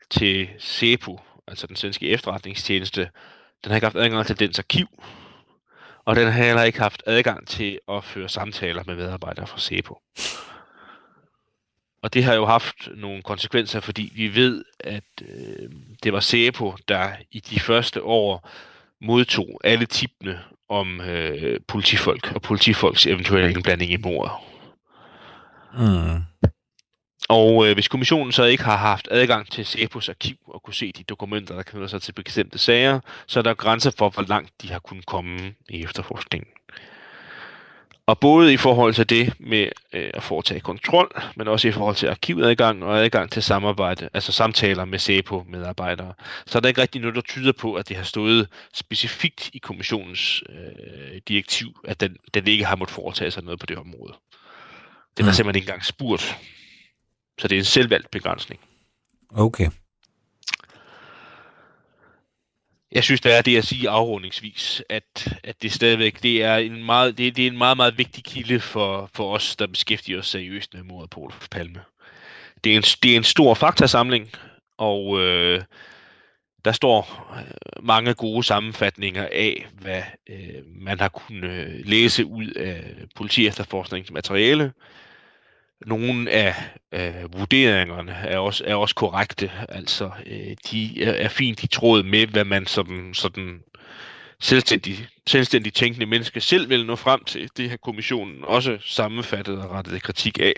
til SEPO, altså den svenske efterretningstjeneste. Den har ikke haft adgang til dens arkiv. Og den har heller ikke haft adgang til at føre samtaler med medarbejdere fra SEPO. Og det har jo haft nogle konsekvenser, fordi vi ved, at øh, det var SEPO, der i de første år modtog alle tipene om øh, politifolk og politifolks eventuelle indblanding i mordet. Mm. Og øh, hvis kommissionen så ikke har haft adgang til SEPOs arkiv og kunne se de dokumenter, der knytter sig til bestemte sager, så er der grænser for, hvor langt de har kunnet komme i efterforskningen. Og både i forhold til det med øh, at foretage kontrol, men også i forhold til arkivadgang og adgang til samarbejde, altså samtaler med SEPO-medarbejdere, så er der ikke rigtig noget, der tyder på, at det har stået specifikt i kommissionens øh, direktiv, at den, den ikke har måttet foretage sig noget på det område. Den er mm. simpelthen ikke engang spurgt. Så det er en selvvalgt begrænsning. Okay. Jeg synes, der er det at sige afrundingsvis, at, at det stadigvæk det er en meget, det, det er en meget, meget vigtig kilde for, for os, der beskæftiger os seriøst med mordet på Olof Palme. Det er en, det er en stor faktasamling, og øh, der står øh, mange gode sammenfatninger af, hvad øh, man har kunnet øh, læse ud af politiefterforskningsmateriale, materiale, nogle af øh, vurderingerne er også, er også korrekte. Altså, øh, de er, er fint i tråd med, hvad man som sådan selvstændig, selvstændig tænkende menneske selv vil nå frem til. Det har kommissionen også sammenfattet og rettet kritik af.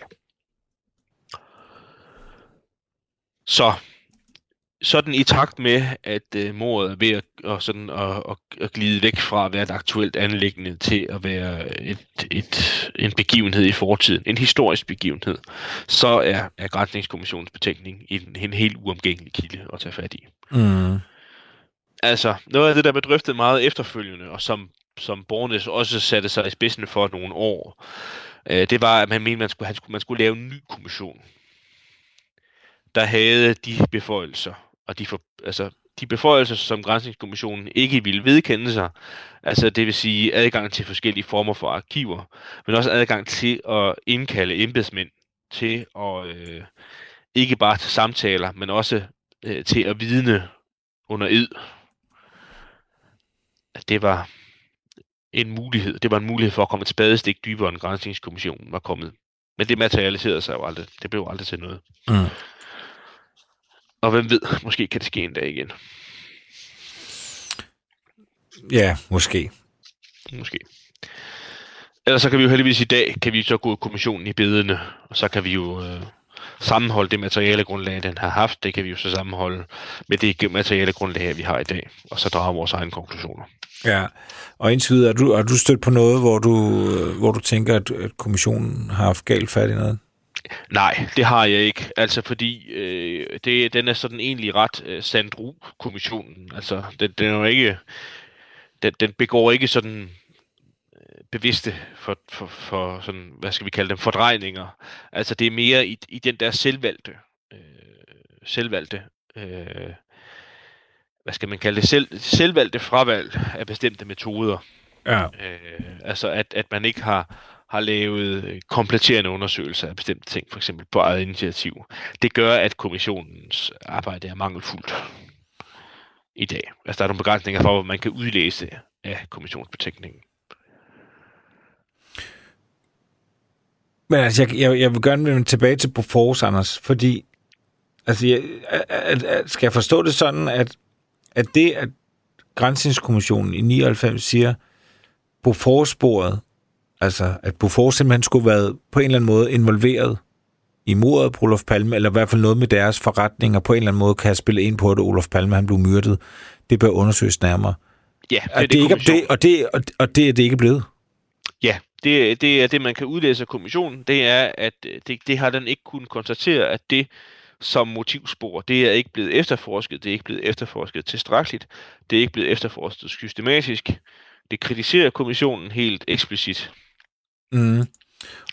Så sådan i takt med, at øh, mordet er ved at, og sådan, at, at, at glide væk fra at være et aktuelt anlæggende til at være et, et, en begivenhed i fortiden, en historisk begivenhed, så er, er Grænsningskommissionens betænkning en, en helt uomgængelig kilde at tage fat i. Mm. Altså, noget af det, der blev drøftet meget efterfølgende, og som som Bornes også satte sig i spidsen for nogle år, øh, det var, at man mente, man skulle, han skulle, man skulle lave en ny kommission, der havde de beføjelser, og de, for, altså, de beføjelser, som Grænsningskommissionen ikke ville vedkende sig, altså det vil sige adgang til forskellige former for arkiver, men også adgang til at indkalde embedsmænd til at øh, ikke bare til samtaler, men også øh, til at vidne under ed. Det var en mulighed. Det var en mulighed for at komme et spadestik dybere, end Grænsningskommissionen var kommet. Men det materialiserede sig jo aldrig. Det blev aldrig til noget. Mm. Og hvem ved, måske kan det ske en dag igen. Ja, måske. Måske. Ellers så kan vi jo heldigvis i dag, kan vi så gå kommissionen i bedene, og så kan vi jo øh, sammenholde det materialegrundlag, den har haft, det kan vi jo så sammenholde med det materialegrundlag, vi har i dag, og så drage vores egne konklusioner. Ja, og indtil videre, er du, er du stødt på noget, hvor du, hvor du tænker, at, at kommissionen har haft galt fat i noget? Nej, det har jeg ikke. Altså fordi øh, det, den er sådan egentlig ret øh, Sandru-kommissionen. Altså den, den er jo ikke, den, den begår ikke sådan øh, bevidste for, for, for sådan, hvad skal vi kalde dem, fordrejninger. Altså det er mere i, i den der selvvalgte, øh, selvvalgte, øh, hvad skal man kalde det, selv, selvvalgte fravalg af bestemte metoder. Ja. Øh, altså at, at man ikke har har lavet øh, kompletterende undersøgelser af bestemte ting, for eksempel på eget initiativ. Det gør, at kommissionens arbejde er mangelfuldt i dag. Altså der er nogle begrænsninger for, hvad man kan udlæse af kommissionsbetænkningen. Men altså, jeg, jeg, jeg vil gerne vende tilbage til Bofors, Anders, fordi altså, jeg, at, at, skal jeg forstå det sådan, at, at det, at Grænsningskommissionen i 99 siger, Bofors-sporet Altså, at Bofors simpelthen skulle være på en eller anden måde involveret i mordet på Olof Palme, eller i hvert fald noget med deres forretninger på en eller anden måde kan spille ind på, at Olof Palme han blev myrdet. Det bør undersøges nærmere. Ja, det er det, det, ikke, det, og, det, og, og det er det ikke blevet. Ja, det, det er det, man kan udlæse af kommissionen. Det er, at det, det har den ikke kunnet konstatere, at det som motivspor, det er ikke blevet efterforsket. Det er ikke blevet efterforsket tilstrækkeligt. Det er ikke blevet efterforsket systematisk. Det kritiserer kommissionen helt eksplicit. Mm. Og,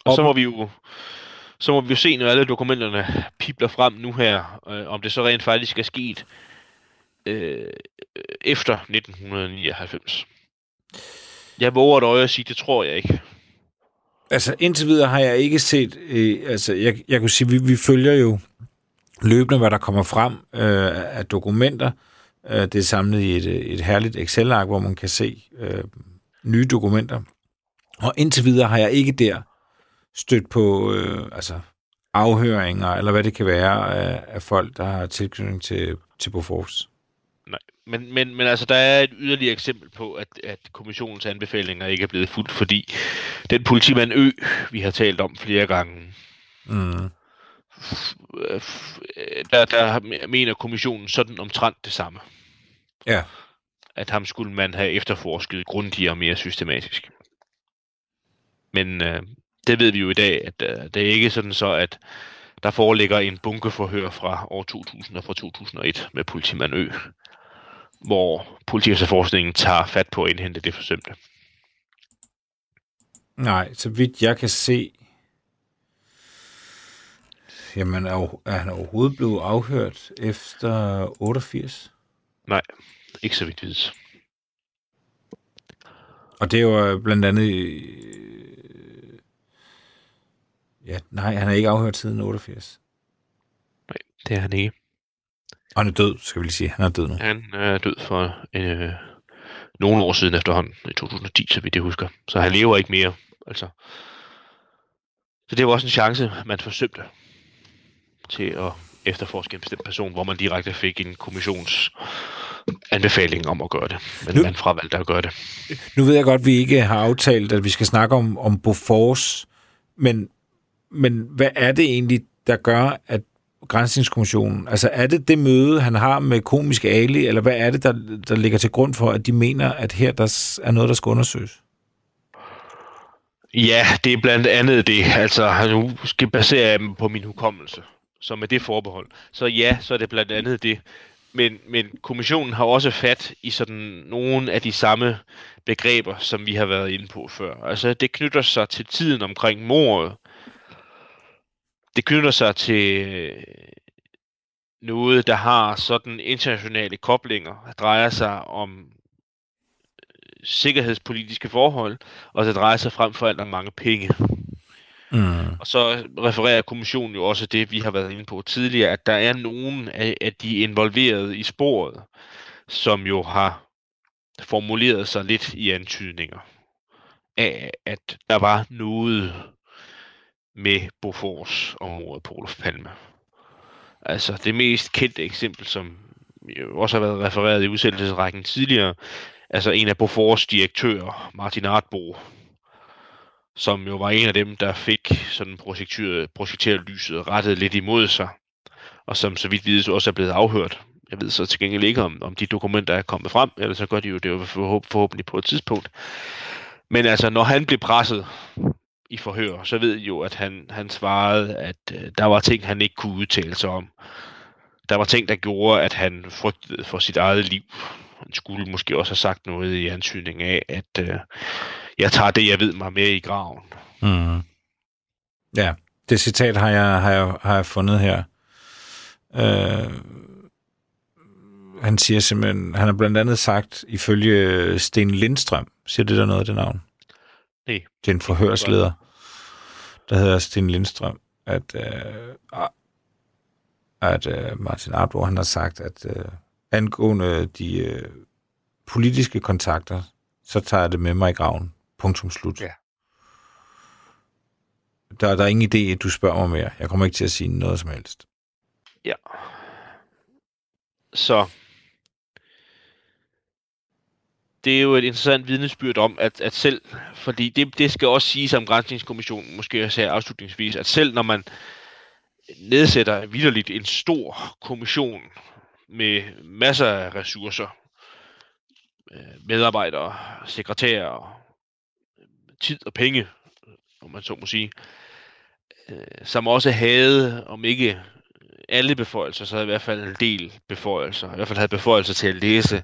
og så må vi jo så må vi jo se, når alle dokumenterne pipler frem nu her, øh, om det så rent faktisk er sket øh, efter 1999. Jeg våger et øje at sige, det tror jeg ikke. Altså indtil videre har jeg ikke set, øh, altså jeg, jeg kunne sige, vi, vi følger jo løbende, hvad der kommer frem øh, af dokumenter. Øh, det er samlet i et, et herligt Excel-ark, hvor man kan se øh, nye dokumenter og indtil videre har jeg ikke der stødt på øh, altså afhøringer, eller hvad det kan være af, af folk, der har tilknytning til, til Bofors. Nej, men, men, men altså, der er et yderligere eksempel på, at, at kommissionens anbefalinger ikke er blevet fuldt, fordi den politimand Ø, vi har talt om flere gange, mm. der, der mener kommissionen sådan omtrent det samme. Ja. At ham skulle man have efterforsket grundigere og mere systematisk. Men øh, det ved vi jo i dag, at øh, det er ikke sådan så, at der foreligger en bunkeforhør fra år 2000 og fra 2001 med politimand Ø, hvor politiefterforskningen tager fat på at indhente det forsømte. Nej, så vidt jeg kan se, jamen er, er han overhovedet blevet afhørt efter 88? Nej, ikke så vidt vidt. Og det var blandt andet Ja, nej, han er ikke afhørt siden 88. Nej, det er han ikke. Og han er død, skal vi lige sige. Han er død nu. Han er død for øh, nogle år siden efterhånden, i 2010, så vidt jeg husker. Så han lever ikke mere. Altså. Så det var også en chance, man forsømte til at efterforske en bestemt person, hvor man direkte fik en kommissions anbefaling om at gøre det, men nu, man fravalgte at gøre det. Nu ved jeg godt, at vi ikke har aftalt, at vi skal snakke om, om Bofors, men men hvad er det egentlig, der gør, at Grænsningskommissionen, altså er det det møde, han har med komisk Ali, eller hvad er det, der, der ligger til grund for, at de mener, at her der er noget, der skal undersøges? Ja, det er blandt andet det. Altså, nu skal basere jeg på min hukommelse. Så med det forbehold. Så ja, så er det blandt andet det. Men, men kommissionen har også fat i sådan nogle af de samme begreber, som vi har været inde på før. Altså det knytter sig til tiden omkring mordet. Det knytter sig til noget, der har sådan internationale koblinger, der drejer sig om øh, sikkerhedspolitiske forhold, og det drejer sig frem for alt om mange penge. Mm. Og så refererer kommissionen jo også det, vi har været inde på tidligere, at der er nogen af, af de involverede i sporet, som jo har formuleret sig lidt i antydninger af, at der var noget med Bofors området på Olof Palme. Altså det mest kendte eksempel, som også har været refereret i udsendelsesrækken tidligere, altså en af Bofors direktører, Martin Artbo, som jo var en af dem, der fik sådan projekteret lyset rettet lidt imod sig, og som så vidt vides også er blevet afhørt. Jeg ved så til gengæld ikke, om, om de dokumenter er kommet frem, eller så gør de jo det jo forhåbentlig på et tidspunkt. Men altså, når han blev presset i forhør, så ved I jo, at han, han svarede, at øh, der var ting, han ikke kunne udtale sig om. Der var ting, der gjorde, at han frygtede for sit eget liv. Han skulle måske også have sagt noget i ansynning af, at øh, jeg tager det, jeg ved mig med i graven. Mm. Ja, det citat har jeg, har jeg, har jeg fundet her. Øh, han siger simpelthen, han har blandt andet sagt, ifølge Sten Lindstrøm, siger det der noget, det navn? Nej. Det er en forhørsleder, der hedder Sten Lindstrøm, at, øh, at øh, Martin Arbo, han har sagt, at øh, angående de øh, politiske kontakter, så tager jeg det med mig i graven. Punktum slut. Ja. Der, der er ingen idé, at du spørger mig mere. Jeg kommer ikke til at sige noget som helst. Ja. Så det er jo et interessant vidnesbyrd om, at, at selv, fordi det, det skal også siges om Grænsningskommissionen, måske jeg sagde afslutningsvis, at selv når man nedsætter vidderligt en stor kommission med masser af ressourcer, øh, medarbejdere, sekretærer, tid og penge, om man så må sige, øh, som også havde, om ikke alle beføjelser, så i hvert fald en del beføjelser, i hvert fald havde beføjelser til at læse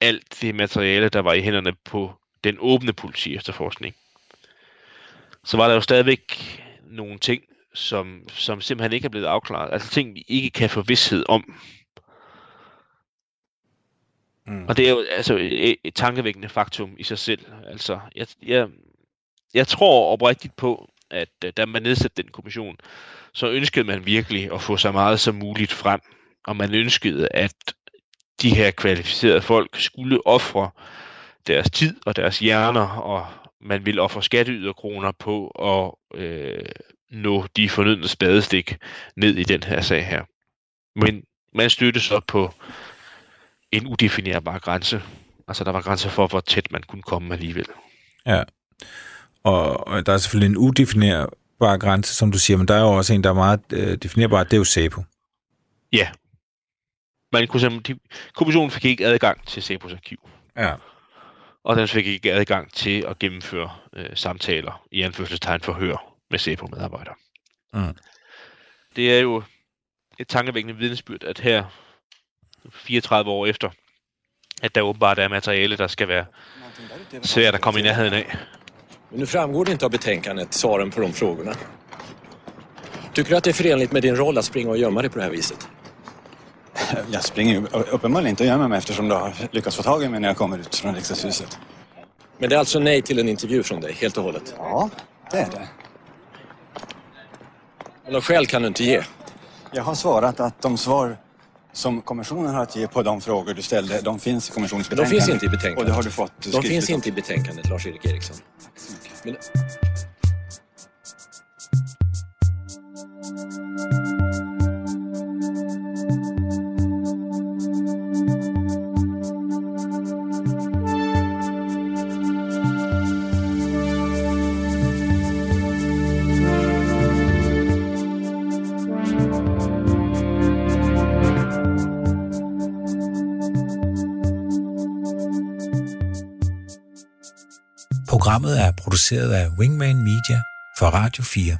alt det materiale, der var i hænderne på den åbne politi efterforskning. Så var der jo stadigvæk nogle ting, som, som simpelthen ikke er blevet afklaret. Altså ting, vi ikke kan få vidshed om. Mm. Og det er jo altså et, et tankevækkende faktum i sig selv. Altså, jeg, jeg, jeg tror oprigtigt på, at øh, da man nedsatte den kommission, så ønskede man virkelig at få så meget som muligt frem. Og man ønskede, at de her kvalificerede folk skulle ofre deres tid og deres hjerner, og man ville ofre skatteyderkroner på at øh, nå de fornødne spadestik ned i den her sag her. Men man støtte så på en udefinerbar grænse. Altså der var grænser for, hvor tæt man kunne komme alligevel. Ja, og, og der er selvfølgelig en udefinerbar grænse, som du siger, men der er jo også en, der er meget øh, definerbar, det er jo SEPO. Ja, man kunne simpelthen, kommissionen fik ikke adgang til Cepos arkiv. Ja. Og den fik ikke adgang til at gennemføre øh, samtaler i anførselstegn forhør med Cepo-medarbejdere. Mm. Det er jo et tankevækkende vidensbyrd, at her 34 år efter, at der åbenbart er materiale, der skal være svært at komme i nærheden af. Men nu framgår det inte av betänkandet svaren på de frågorna. Tycker du att det är förenligt med din roll att springa och gömma dig på det här viset? Jag springer uppenbarligen inte och gömmer mig eftersom du har lyckats få tag i mig när jag kommer ut från riksdagshuset. Men det är alltså nej till en intervju från dig, helt och hållet? Ja, det är det. Men några skäl kan du inte ge? Jag har svarat att de svar som kommissionen har att ge på de frågor du ställde, de finns i kommissionens betänkande. De finns inte i betänkandet. Och det har du fått De finns inte i betänkandet, Lars-Erik Eriksson. Men... Programmet er produceret af Wingman Media for Radio 4.